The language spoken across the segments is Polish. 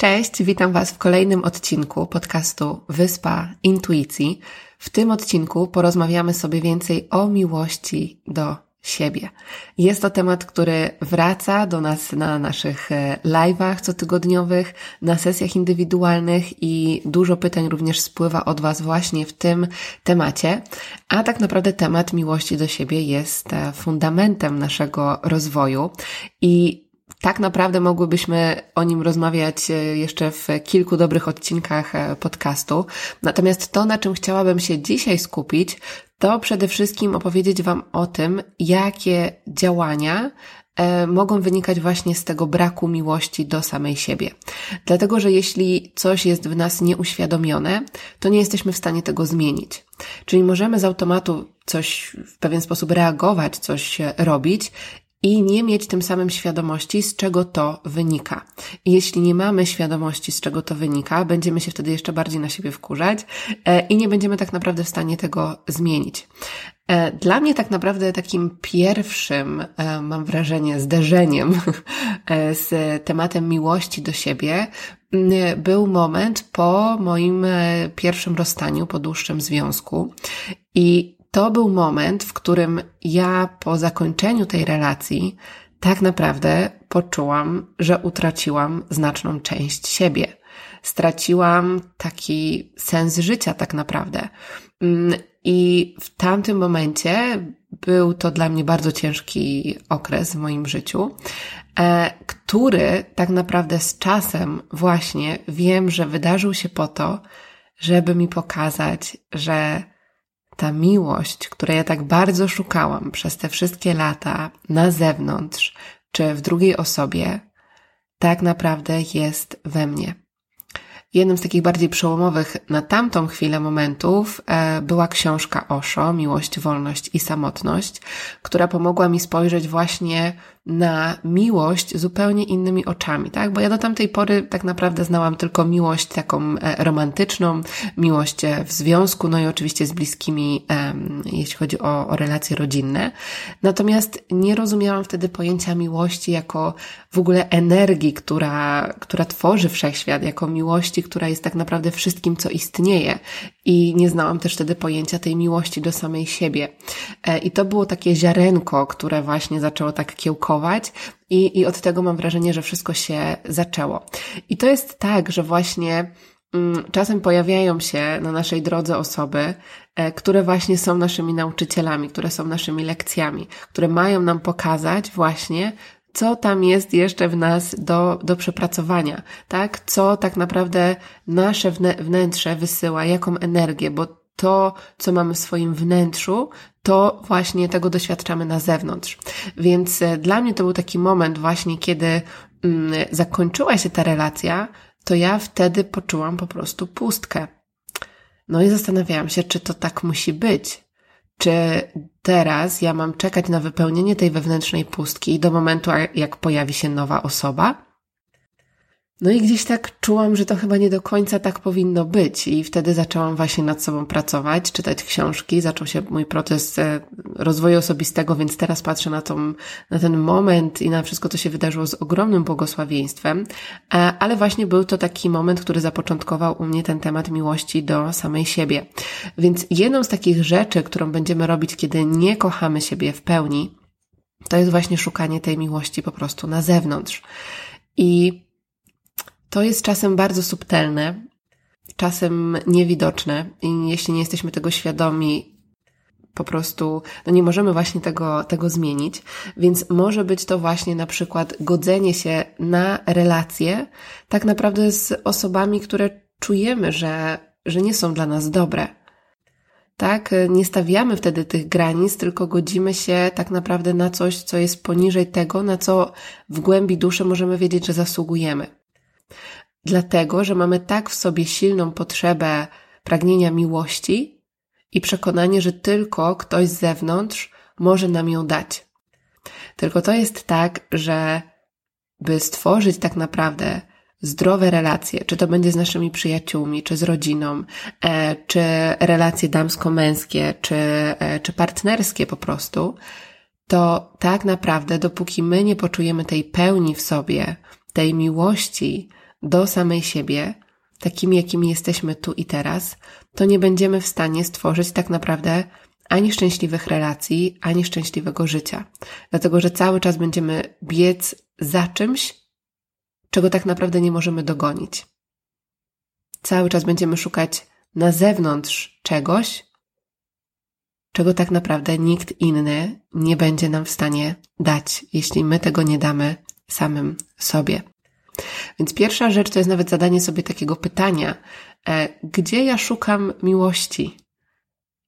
Cześć, witam Was w kolejnym odcinku podcastu Wyspa Intuicji. W tym odcinku porozmawiamy sobie więcej o miłości do siebie. Jest to temat, który wraca do nas na naszych e, live'ach cotygodniowych, na sesjach indywidualnych i dużo pytań również spływa od Was właśnie w tym temacie. A tak naprawdę temat miłości do siebie jest e, fundamentem naszego rozwoju i tak naprawdę mogłybyśmy o nim rozmawiać e, jeszcze w kilku dobrych odcinkach e, podcastu. Natomiast to, na czym chciałabym się dzisiaj skupić, to przede wszystkim opowiedzieć Wam o tym, jakie działania e, mogą wynikać właśnie z tego braku miłości do samej siebie. Dlatego, że jeśli coś jest w nas nieuświadomione, to nie jesteśmy w stanie tego zmienić. Czyli możemy z automatu coś w pewien sposób reagować, coś robić i nie mieć tym samym świadomości, z czego to wynika. Jeśli nie mamy świadomości, z czego to wynika, będziemy się wtedy jeszcze bardziej na siebie wkurzać e, i nie będziemy tak naprawdę w stanie tego zmienić. E, dla mnie tak naprawdę takim pierwszym, e, mam wrażenie, zderzeniem z tematem miłości do siebie był moment po moim pierwszym rozstaniu, po dłuższym związku. I to był moment, w którym ja po zakończeniu tej relacji tak naprawdę poczułam, że utraciłam znaczną część siebie. Straciłam taki sens życia tak naprawdę. Mm, I w tamtym momencie był to dla mnie bardzo ciężki okres w moim życiu, e, który tak naprawdę z czasem właśnie wiem, że wydarzył się po to, żeby mi pokazać, że ta miłość, której ja tak bardzo szukałam przez te wszystkie lata na zewnątrz czy w drugiej osobie, tak naprawdę jest we mnie. Jednym z takich bardziej przełomowych na tamtą chwilę momentów e, była książka Osho, Miłość, Wolność i Samotność, która pomogła mi spojrzeć właśnie na miłość zupełnie innymi oczami, tak? Bo ja do tamtej pory tak naprawdę znałam tylko miłość taką e, romantyczną, miłość e, w związku, no i oczywiście z bliskimi, jeśli chodzi o, o relacje rodzinne. Natomiast nie rozumiałam wtedy pojęcia miłości jako w ogóle energii, która, która tworzy wszechświat, jako miłości, która jest tak naprawdę wszystkim, co istnieje. I nie znałam też wtedy pojęcia tej miłości do samej siebie. E, I to było takie ziarenko, które właśnie zaczęło tak kiełkować i, i od tego mam wrażenie, że wszystko się zaczęło. I to jest tak, że właśnie mm, czasem pojawiają się na naszej drodze osoby, e, które właśnie są naszymi nauczycielami, które są naszymi lekcjami, które mają nam pokazać właśnie, co tam jest jeszcze w nas do, do przepracowania, tak? Co tak naprawdę nasze wnętrze wysyła, jaką energię, bo to, co mamy w swoim wnętrzu, to właśnie tego doświadczamy na zewnątrz. Więc e, dla mnie to był taki moment właśnie, kiedy mm, zakończyła się ta relacja, to ja wtedy poczułam po prostu pustkę. No i zastanawiałam się, czy to tak musi być. Czy teraz ja mam czekać na wypełnienie tej wewnętrznej pustki do momentu, jak pojawi się nowa osoba? No i gdzieś tak czułam, że to chyba nie do końca tak powinno być i wtedy zaczęłam właśnie nad sobą pracować, czytać książki, zaczął się mój proces e, rozwoju osobistego, więc teraz patrzę na, tą, na ten moment i na wszystko, co się wydarzyło z ogromnym błogosławieństwem, e, ale właśnie był to taki moment, który zapoczątkował u mnie ten temat miłości do samej siebie. Więc jedną z takich rzeczy, którą będziemy robić, kiedy nie kochamy siebie w pełni, to jest właśnie szukanie tej miłości po prostu na zewnątrz. I to jest czasem bardzo subtelne, czasem niewidoczne i jeśli nie jesteśmy tego świadomi, po prostu no nie możemy właśnie tego, tego zmienić, więc może być to właśnie na przykład godzenie się na relacje tak naprawdę z osobami, które czujemy, że, że nie są dla nas dobre. Tak? Nie stawiamy wtedy tych granic, tylko godzimy się tak naprawdę na coś, co jest poniżej tego, na co w głębi duszy możemy wiedzieć, że zasługujemy. Dlatego, że mamy tak w sobie silną potrzebę pragnienia miłości i przekonanie, że tylko ktoś z zewnątrz może nam ją dać. Tylko to jest tak, że by stworzyć tak naprawdę zdrowe relacje, czy to będzie z naszymi przyjaciółmi, czy z rodziną, e, czy relacje damsko-męskie, czy, e, czy partnerskie po prostu, to tak naprawdę, dopóki my nie poczujemy tej pełni w sobie, tej miłości do samej siebie, takimi, jakimi jesteśmy tu i teraz, to nie będziemy w stanie stworzyć tak naprawdę ani szczęśliwych relacji, ani szczęśliwego życia. Dlatego, że cały czas będziemy biec za czymś, czego tak naprawdę nie możemy dogonić. Cały czas będziemy szukać na zewnątrz czegoś, czego tak naprawdę nikt inny nie będzie nam w stanie dać, jeśli my tego nie damy samym sobie. Więc pierwsza rzecz to jest nawet zadanie sobie takiego pytania, e, gdzie ja szukam miłości?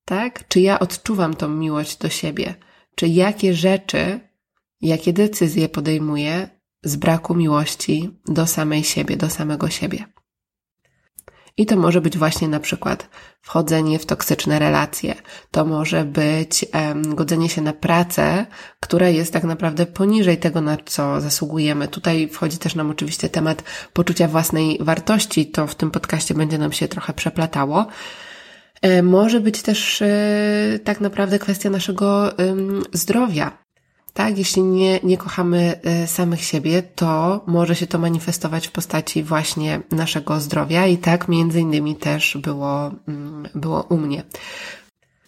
Tak? Czy ja odczuwam tą miłość do siebie? Czy jakie rzeczy, jakie decyzje podejmuję z braku miłości do samej siebie, do samego siebie? I to może być właśnie na przykład wchodzenie w toksyczne relacje. To może być um, godzenie się na pracę, która jest tak naprawdę poniżej tego, na co zasługujemy. Tutaj wchodzi też nam oczywiście temat poczucia własnej wartości. To w tym podcaście będzie nam się trochę przeplatało. E, może być też e, tak naprawdę kwestia naszego zdrowia. Tak, jeśli nie, nie kochamy e, samych siebie, to może się to manifestować w postaci właśnie naszego zdrowia i tak między innymi też było, mm, było u mnie.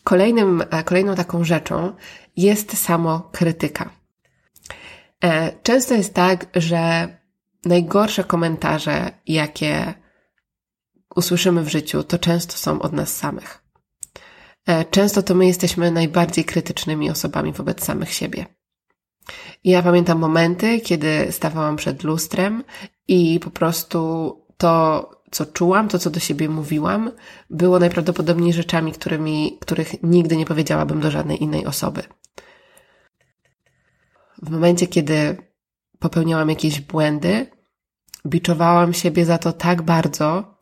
Kolejnym, kolejną taką rzeczą jest samo krytyka. Często jest tak, że najgorsze komentarze, jakie usłyszymy w życiu, to często są od nas samych. E, często to my jesteśmy najbardziej krytycznymi osobami wobec samych siebie. Ja pamiętam momenty, kiedy stawałam przed lustrem i po prostu to, co czułam, to, co do siebie mówiłam, było najprawdopodobniej rzeczami, którymi, których nigdy nie powiedziałabym do żadnej innej osoby. W momencie, kiedy popełniałam jakieś błędy, biczowałam siebie za to tak bardzo,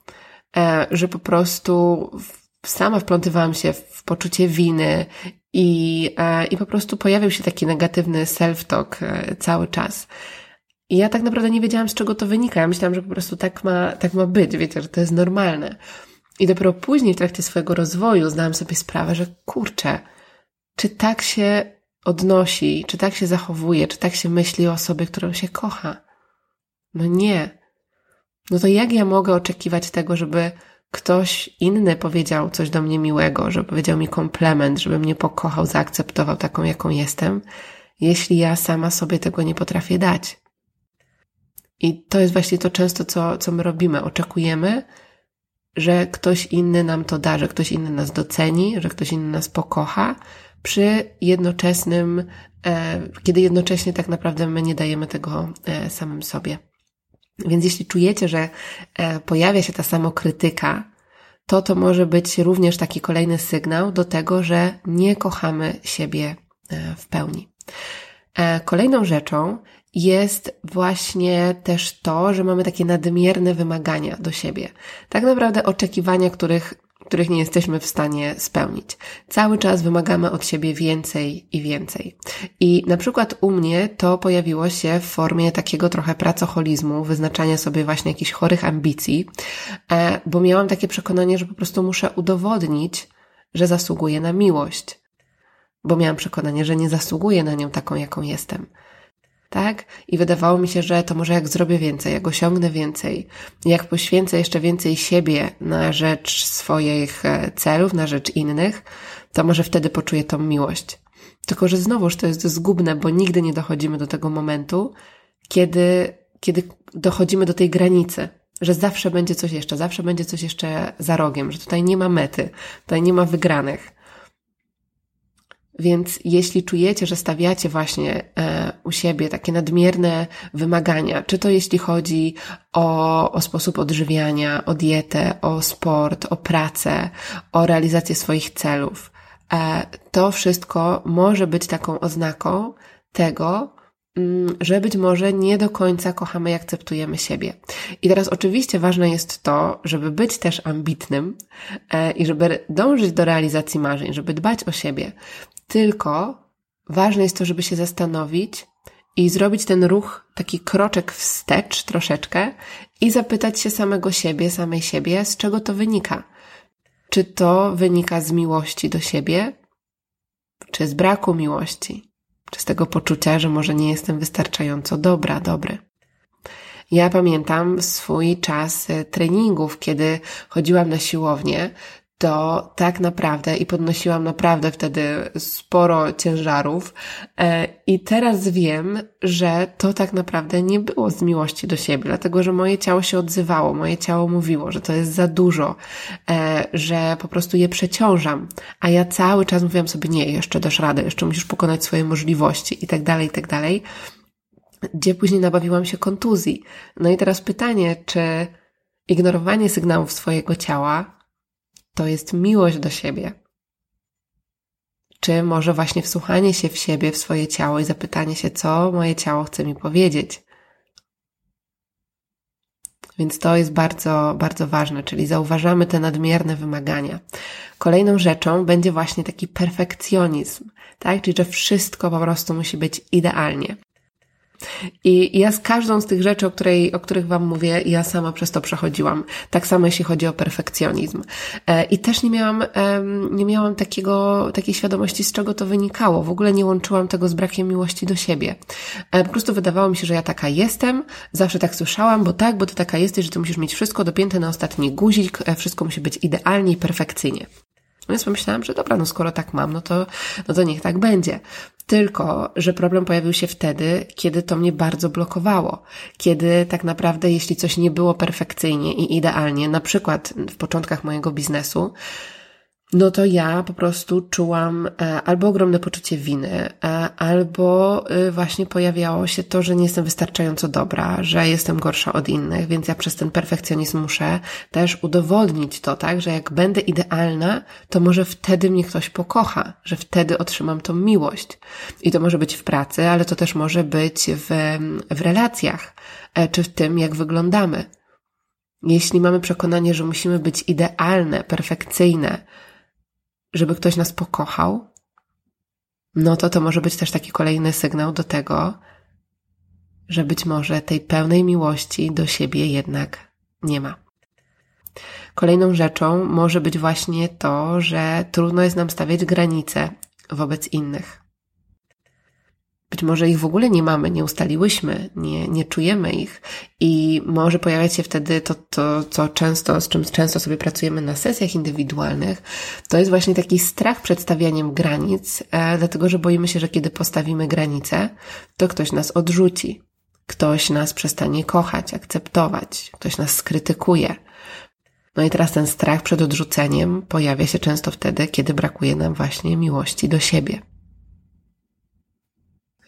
E, że po prostu sama wplątywałam się w poczucie winy i, e, i po prostu pojawił się taki negatywny self-talk e, cały czas. I ja tak naprawdę nie wiedziałam, z czego to wynika. Ja myślałam, że po prostu tak ma, tak ma być, wiecie, że to jest normalne. I dopiero później w trakcie swojego rozwoju zdałam sobie sprawę, że kurczę, czy tak się odnosi, czy tak się zachowuje, czy tak się myśli o osobie, którą się kocha. No nie no to jak ja mogę oczekiwać tego, żeby ktoś inny powiedział coś do mnie miłego, żeby powiedział mi komplement, żeby mnie pokochał, zaakceptował taką, jaką jestem, jeśli ja sama sobie tego nie potrafię dać. I to jest właśnie to często, co, co my robimy. Oczekujemy, że ktoś inny nam to da, że ktoś inny nas doceni, że ktoś inny nas pokocha, przy jednoczesnym, e, kiedy jednocześnie tak naprawdę my nie dajemy tego e, samym sobie. Więc jeśli czujecie, że e, pojawia się ta samokrytyka, to to może być również taki kolejny sygnał do tego, że nie kochamy siebie e, w pełni. E, kolejną rzeczą jest właśnie też to, że mamy takie nadmierne wymagania do siebie. Tak naprawdę oczekiwania, których których nie jesteśmy w stanie spełnić. Cały czas wymagamy od siebie więcej i więcej. I na przykład u mnie to pojawiło się w formie takiego trochę pracoholizmu, wyznaczania sobie właśnie jakichś chorych ambicji, e, bo miałam takie przekonanie, że po prostu muszę udowodnić, że zasługuję na miłość. Bo miałam przekonanie, że nie zasługuję na nią taką, jaką jestem tak? I wydawało mi się, że to może jak zrobię więcej, jak osiągnę więcej, jak poświęcę jeszcze więcej siebie na rzecz swoich e, celów, na rzecz innych, to może wtedy poczuję tą miłość. Tylko, że znowuż to jest zgubne, bo nigdy nie dochodzimy do tego momentu, kiedy, kiedy dochodzimy do tej granicy, że zawsze będzie coś jeszcze, zawsze będzie coś jeszcze za rogiem, że tutaj nie ma mety, tutaj nie ma wygranych. Więc jeśli czujecie, że stawiacie właśnie e, u siebie takie nadmierne wymagania, czy to jeśli chodzi o, o sposób odżywiania, o dietę, o sport, o pracę, o realizację swoich celów, e, to wszystko może być taką oznaką tego, mm, że być może nie do końca kochamy i akceptujemy siebie. I teraz oczywiście ważne jest to, żeby być też ambitnym e, i żeby dążyć do realizacji marzeń, żeby dbać o siebie. Tylko ważne jest to, żeby się zastanowić i zrobić ten ruch, taki kroczek wstecz troszeczkę i zapytać się samego siebie, samej siebie, z czego to wynika. Czy to wynika z miłości do siebie, czy z braku miłości, czy z tego poczucia, że może nie jestem wystarczająco dobra, dobry. Ja pamiętam swój czas e, treningów, kiedy chodziłam na siłownię, to tak naprawdę i podnosiłam naprawdę wtedy sporo ciężarów. E, I teraz wiem, że to tak naprawdę nie było z miłości do siebie, dlatego że moje ciało się odzywało, moje ciało mówiło, że to jest za dużo, e, że po prostu je przeciążam, a ja cały czas mówiłam sobie, nie, jeszcze dasz radę, jeszcze musisz pokonać swoje możliwości i tak dalej, i tak dalej, gdzie później nabawiłam się kontuzji. No i teraz pytanie, czy ignorowanie sygnałów swojego ciała to jest miłość do siebie. Czy może właśnie wsłuchanie się w siebie, w swoje ciało i zapytanie się, co moje ciało chce mi powiedzieć. Więc to jest bardzo, bardzo ważne, czyli zauważamy te nadmierne wymagania. Kolejną rzeczą będzie właśnie taki perfekcjonizm, tak? Czyli, że wszystko po prostu musi być idealnie. I ja z każdą z tych rzeczy, o, której, o których Wam mówię, ja sama przez to przechodziłam. Tak samo jeśli chodzi o perfekcjonizm. E, I też nie miałam, nie miałam takiego, takiej świadomości, z czego to wynikało. W ogóle nie łączyłam tego z brakiem miłości do siebie. E, po prostu wydawało mi się, że ja taka jestem, zawsze tak słyszałam, bo tak, bo ty taka jesteś, że ty musisz mieć wszystko dopięte na ostatni guzik, e, wszystko musi być idealnie i perfekcyjnie. Więc pomyślałam, że dobra, no skoro tak mam, no to, no to niech tak będzie. Tylko, że problem pojawił się wtedy, kiedy to mnie bardzo blokowało. Kiedy tak naprawdę, jeśli coś nie było perfekcyjnie i idealnie, na przykład w początkach mojego biznesu, no to ja po prostu czułam e, albo ogromne poczucie winy, e, albo e, właśnie pojawiało się to, że nie jestem wystarczająco dobra, że jestem gorsza od innych, więc ja przez ten perfekcjonizm muszę też udowodnić to, tak, że jak będę idealna, to może wtedy mnie ktoś pokocha, że wtedy otrzymam tą miłość. I to może być w pracy, ale to też może być w, w relacjach, czy w tym, jak wyglądamy. Jeśli mamy przekonanie, że musimy być idealne, perfekcyjne, żeby ktoś nas pokochał, no to to może być też taki kolejny sygnał do tego, że być może tej pełnej miłości do siebie jednak nie ma. Kolejną rzeczą może być właśnie to, że trudno jest nam stawiać granice wobec innych. Może ich w ogóle nie mamy, nie ustaliłyśmy, nie, nie czujemy ich i może pojawiać się wtedy to, to, co często, z czym często sobie pracujemy na sesjach indywidualnych, to jest właśnie taki strach przed stawianiem granic, e, dlatego że boimy się, że kiedy postawimy granice, to ktoś nas odrzuci, ktoś nas przestanie kochać, akceptować, ktoś nas skrytykuje. No i teraz ten strach przed odrzuceniem pojawia się często wtedy, kiedy brakuje nam właśnie miłości do siebie.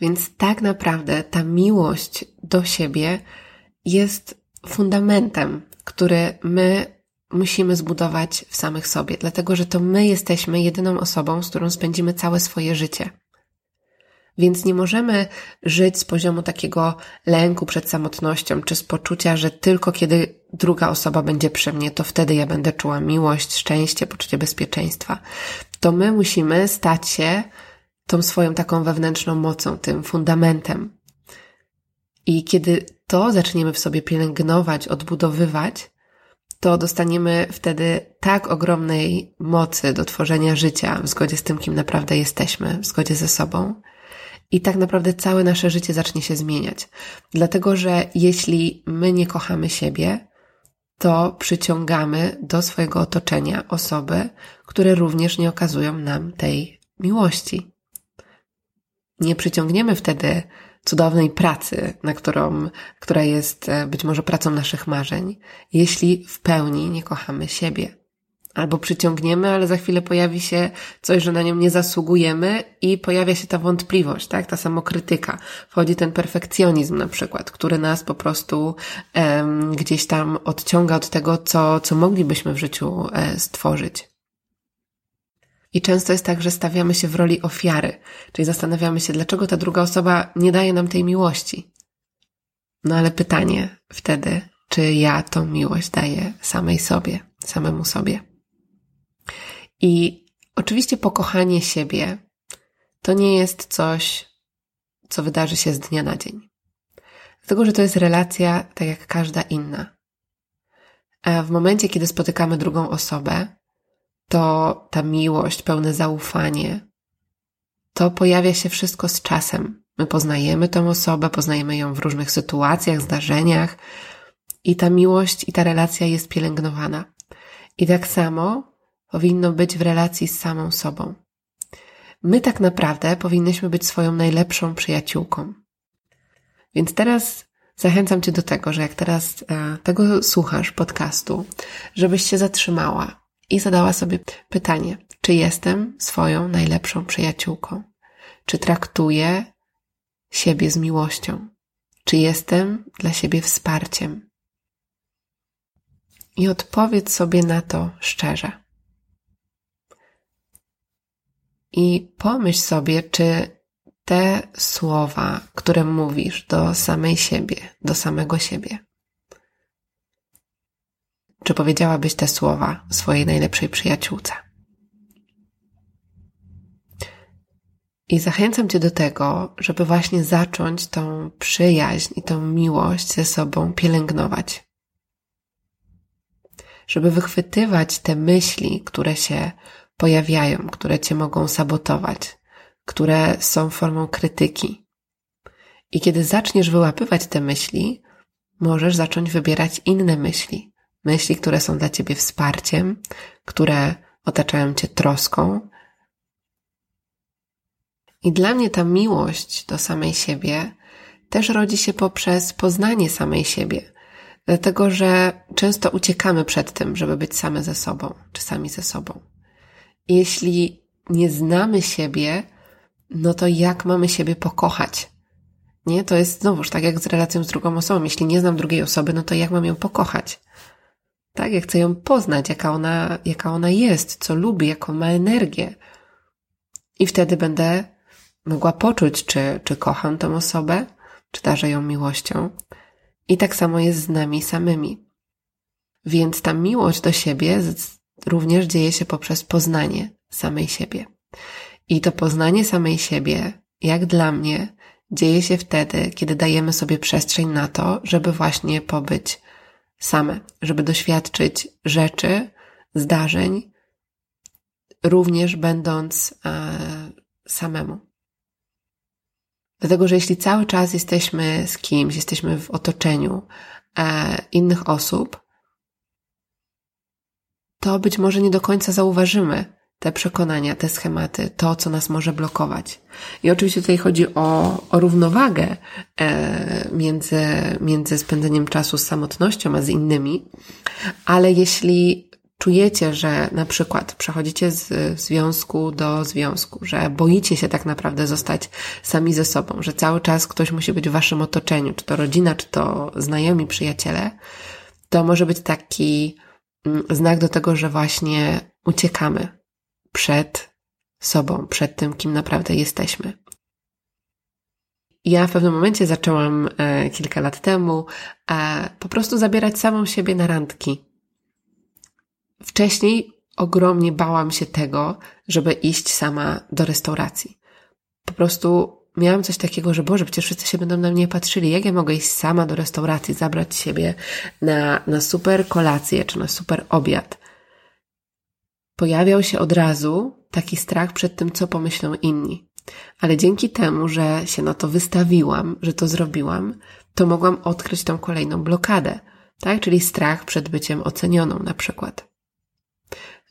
Więc tak naprawdę ta miłość do siebie jest fundamentem, który my musimy zbudować w samych sobie, dlatego że to my jesteśmy jedyną osobą, z którą spędzimy całe swoje życie. Więc nie możemy żyć z poziomu takiego lęku przed samotnością, czy z poczucia, że tylko kiedy druga osoba będzie przy mnie, to wtedy ja będę czuła miłość, szczęście, poczucie bezpieczeństwa. To my musimy stać się tą swoją taką wewnętrzną mocą, tym fundamentem. I kiedy to zaczniemy w sobie pielęgnować, odbudowywać, to dostaniemy wtedy tak ogromnej mocy do tworzenia życia w zgodzie z tym, kim naprawdę jesteśmy, w zgodzie ze sobą. I tak naprawdę całe nasze życie zacznie się zmieniać. Dlatego, że jeśli my nie kochamy siebie, to przyciągamy do swojego otoczenia osoby, które również nie okazują nam tej miłości nie przyciągniemy wtedy cudownej pracy, na którą, która jest e, być może pracą naszych marzeń, jeśli w pełni nie kochamy siebie. albo przyciągniemy, ale za chwilę pojawi się coś, że na nią nie zasługujemy i pojawia się ta wątpliwość, tak? Ta samokrytyka. Wchodzi ten perfekcjonizm na przykład, który nas po prostu um, gdzieś tam odciąga od tego, co, co moglibyśmy w życiu e, stworzyć. I często jest tak, że stawiamy się w roli ofiary, czyli zastanawiamy się, dlaczego ta druga osoba nie daje nam tej miłości. No ale pytanie wtedy, czy ja tą miłość daję samej sobie, samemu sobie. I oczywiście pokochanie siebie to nie jest coś, co wydarzy się z dnia na dzień. Dlatego, że to jest relacja tak jak każda inna. A w momencie, kiedy spotykamy drugą osobę, to ta miłość, pełne zaufanie, to pojawia się wszystko z czasem. My poznajemy tą osobę, poznajemy ją w różnych sytuacjach, zdarzeniach i ta miłość i ta relacja jest pielęgnowana. I tak samo powinno być w relacji z samą sobą. My tak naprawdę powinnyśmy być swoją najlepszą przyjaciółką. Więc teraz zachęcam Cię do tego, że jak teraz e, tego słuchasz podcastu, żebyś się zatrzymała i zadała sobie pytanie, czy jestem swoją najlepszą przyjaciółką? Czy traktuję siebie z miłością? Czy jestem dla siebie wsparciem? I odpowiedz sobie na to szczerze. I pomyśl sobie, czy te słowa, które mówisz do samej siebie, do samego siebie, czy powiedziałabyś te słowa swojej najlepszej przyjaciółce? I zachęcam Cię do tego, żeby właśnie zacząć tą przyjaźń i tą miłość ze sobą pielęgnować. Żeby wychwytywać te myśli, które się pojawiają, które Cię mogą sabotować, które są formą krytyki. I kiedy zaczniesz wyłapywać te myśli, możesz zacząć wybierać inne myśli, Myśli, które są dla ciebie wsparciem, które otaczają cię troską. I dla mnie ta miłość do samej siebie też rodzi się poprzez poznanie samej siebie. Dlatego, że często uciekamy przed tym, żeby być same ze sobą, czy sami ze sobą. Jeśli nie znamy siebie, no to jak mamy siebie pokochać? Nie, to jest znowuż tak jak z relacją z drugą osobą. Jeśli nie znam drugiej osoby, no to jak mam ją pokochać? Tak, ja chcę ją poznać, jaka ona, jaka ona jest, co lubi, jaką ma energię. I wtedy będę mogła poczuć, czy, czy kocham tę osobę, czy darzę ją miłością. I tak samo jest z nami samymi. Więc ta miłość do siebie również dzieje się poprzez poznanie samej siebie. I to poznanie samej siebie, jak dla mnie, dzieje się wtedy, kiedy dajemy sobie przestrzeń na to, żeby właśnie pobyć same, żeby doświadczyć rzeczy, zdarzeń, również będąc e, samemu. Dlatego, że jeśli cały czas jesteśmy z kimś, jesteśmy w otoczeniu e, innych osób, to być może nie do końca zauważymy te przekonania, te schematy, to, co nas może blokować. I oczywiście tutaj chodzi o, o równowagę e, między, między spędzeniem czasu z samotnością, a z innymi, ale jeśli czujecie, że na przykład przechodzicie z związku do związku, że boicie się tak naprawdę zostać sami ze sobą, że cały czas ktoś musi być w waszym otoczeniu, czy to rodzina, czy to znajomi, przyjaciele, to może być taki mm, znak do tego, że właśnie uciekamy przed sobą, przed tym, kim naprawdę jesteśmy. Ja w pewnym momencie zaczęłam e, kilka lat temu e, po prostu zabierać samą siebie na randki. Wcześniej ogromnie bałam się tego, żeby iść sama do restauracji. Po prostu miałam coś takiego, że Boże, przecież wszyscy się będą na mnie patrzyli. Jak ja mogę iść sama do restauracji, zabrać siebie na, na super kolację czy na super obiad? Pojawiał się od razu taki strach przed tym, co pomyślą inni. Ale dzięki temu, że się na to wystawiłam, że to zrobiłam, to mogłam odkryć tą kolejną blokadę, tak? Czyli strach przed byciem ocenioną na przykład.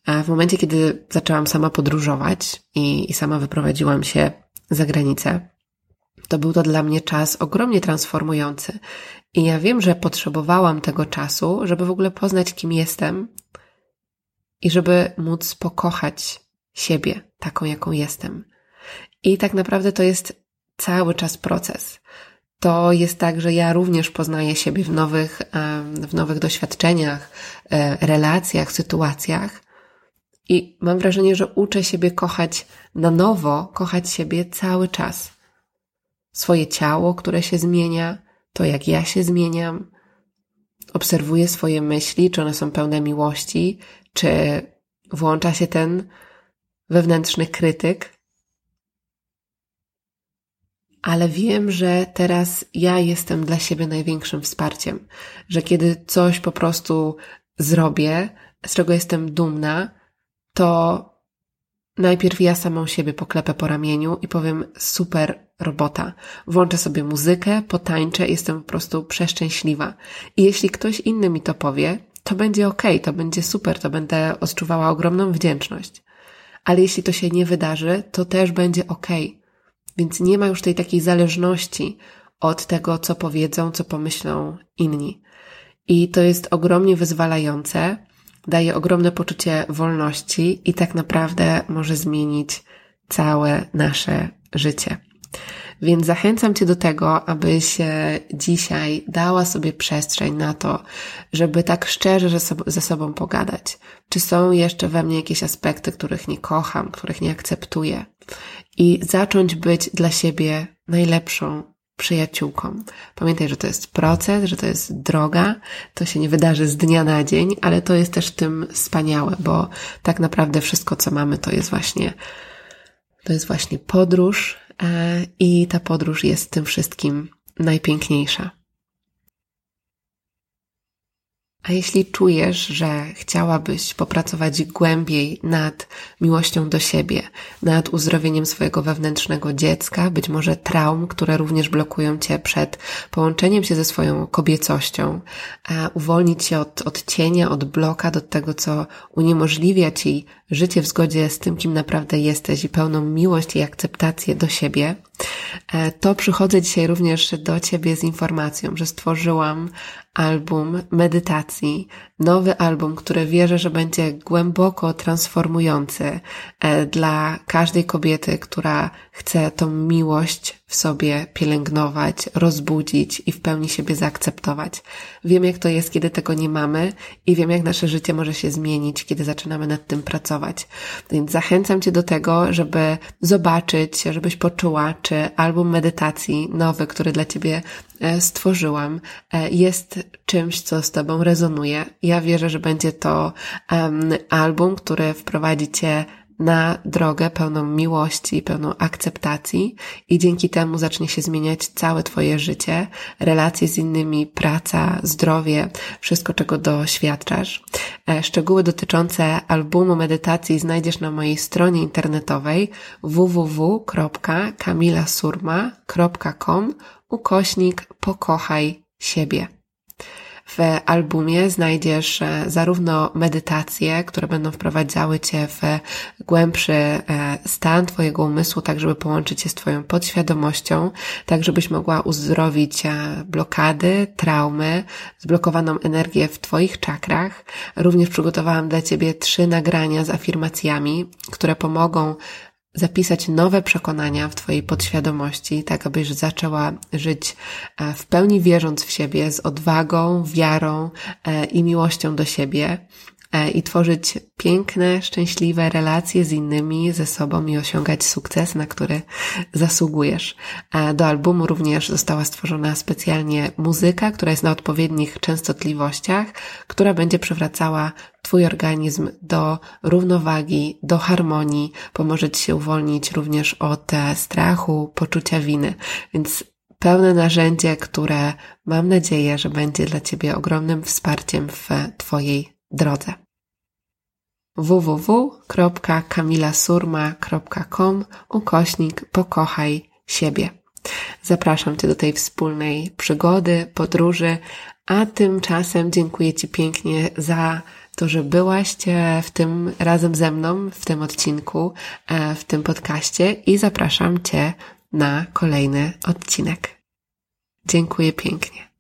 A w momencie, kiedy zaczęłam sama podróżować i, i sama wyprowadziłam się za granicę, to był to dla mnie czas ogromnie transformujący. I ja wiem, że potrzebowałam tego czasu, żeby w ogóle poznać, kim jestem, i żeby móc pokochać siebie taką, jaką jestem. I tak naprawdę to jest cały czas proces. To jest tak, że ja również poznaję siebie w nowych, w nowych doświadczeniach, e, relacjach, sytuacjach. I mam wrażenie, że uczę siebie kochać na nowo, kochać siebie cały czas. Swoje ciało, które się zmienia, to jak ja się zmieniam, obserwuję swoje myśli, czy one są pełne miłości, czy włącza się ten wewnętrzny krytyk. Ale wiem, że teraz ja jestem dla siebie największym wsparciem, że kiedy coś po prostu zrobię, z czego jestem dumna, to najpierw ja samą siebie poklepę po ramieniu i powiem super robota. Włączę sobie muzykę, potańczę, jestem po prostu przeszczęśliwa. I jeśli ktoś inny mi to powie, to będzie ok, to będzie super, to będę odczuwała ogromną wdzięczność. Ale jeśli to się nie wydarzy, to też będzie ok. Więc nie ma już tej takiej zależności od tego, co powiedzą, co pomyślą inni. I to jest ogromnie wyzwalające, daje ogromne poczucie wolności i tak naprawdę może zmienić całe nasze życie. Więc zachęcam Cię do tego, abyś dzisiaj dała sobie przestrzeń na to, żeby tak szczerze ze sobą pogadać. Czy są jeszcze we mnie jakieś aspekty, których nie kocham, których nie akceptuję? I zacząć być dla siebie najlepszą przyjaciółką. Pamiętaj, że to jest proces, że to jest droga, to się nie wydarzy z dnia na dzień, ale to jest też tym wspaniałe, bo tak naprawdę wszystko, co mamy, to jest właśnie, to jest właśnie podróż e, i ta podróż jest tym wszystkim najpiękniejsza. A jeśli czujesz, że chciałabyś popracować głębiej nad miłością do siebie, nad uzdrowieniem swojego wewnętrznego dziecka, być może traum, które również blokują cię przed połączeniem się ze swoją kobiecością, a uwolnić się od, od cienia, od blokad, od tego, co uniemożliwia ci życie w zgodzie z tym, kim naprawdę jesteś i pełną miłość i akceptację do siebie, to przychodzę dzisiaj również do Ciebie z informacją, że stworzyłam album medytacji, nowy album, który wierzę, że będzie głęboko transformujący e, dla każdej kobiety, która chce tą miłość w sobie pielęgnować, rozbudzić i w pełni siebie zaakceptować. Wiem, jak to jest, kiedy tego nie mamy i wiem, jak nasze życie może się zmienić, kiedy zaczynamy nad tym pracować. Więc zachęcam Cię do tego, żeby zobaczyć, żebyś poczuła, czy album medytacji nowy, który dla Ciebie stworzyłam, e, jest czymś, co z Tobą rezonuje. Ja wierzę, że będzie to um, album, który wprowadzi Cię na drogę pełną miłości, pełną akceptacji i dzięki temu zacznie się zmieniać całe Twoje życie, relacje z innymi, praca, zdrowie, wszystko czego doświadczasz. E, szczegóły dotyczące albumu medytacji znajdziesz na mojej stronie internetowej www.kamilasurma.com ukośnik pokochaj siebie. W albumie znajdziesz e, zarówno medytacje, które będą wprowadzały Cię w głębszy e, stan Twojego umysłu, tak żeby połączyć się z Twoją podświadomością, tak żebyś mogła uzdrowić e, blokady, traumy, zblokowaną energię w Twoich czakrach. Również przygotowałam dla Ciebie trzy nagrania z afirmacjami, które pomogą zapisać nowe przekonania w Twojej podświadomości, tak abyś zaczęła żyć e, w pełni wierząc w siebie, z odwagą, wiarą e, i miłością do siebie, E, i tworzyć piękne, szczęśliwe relacje z innymi, ze sobą i osiągać sukces, na który zasługujesz. Do albumu również została stworzona specjalnie muzyka, która jest na odpowiednich częstotliwościach, która będzie przywracała Twój organizm do równowagi, do harmonii, pomoże Ci się uwolnić również od e, strachu, poczucia winy. Więc pełne narzędzie, które mam nadzieję, że będzie dla Ciebie ogromnym wsparciem w Twojej drodze www.kamilasurma.com ukośnik pokochaj siebie. Zapraszam Cię do tej wspólnej przygody, podróży, a tymczasem dziękuję Ci pięknie za to, że byłaś w tym razem ze mną, w tym odcinku, e, w tym podcaście i zapraszam Cię na kolejny odcinek. Dziękuję pięknie.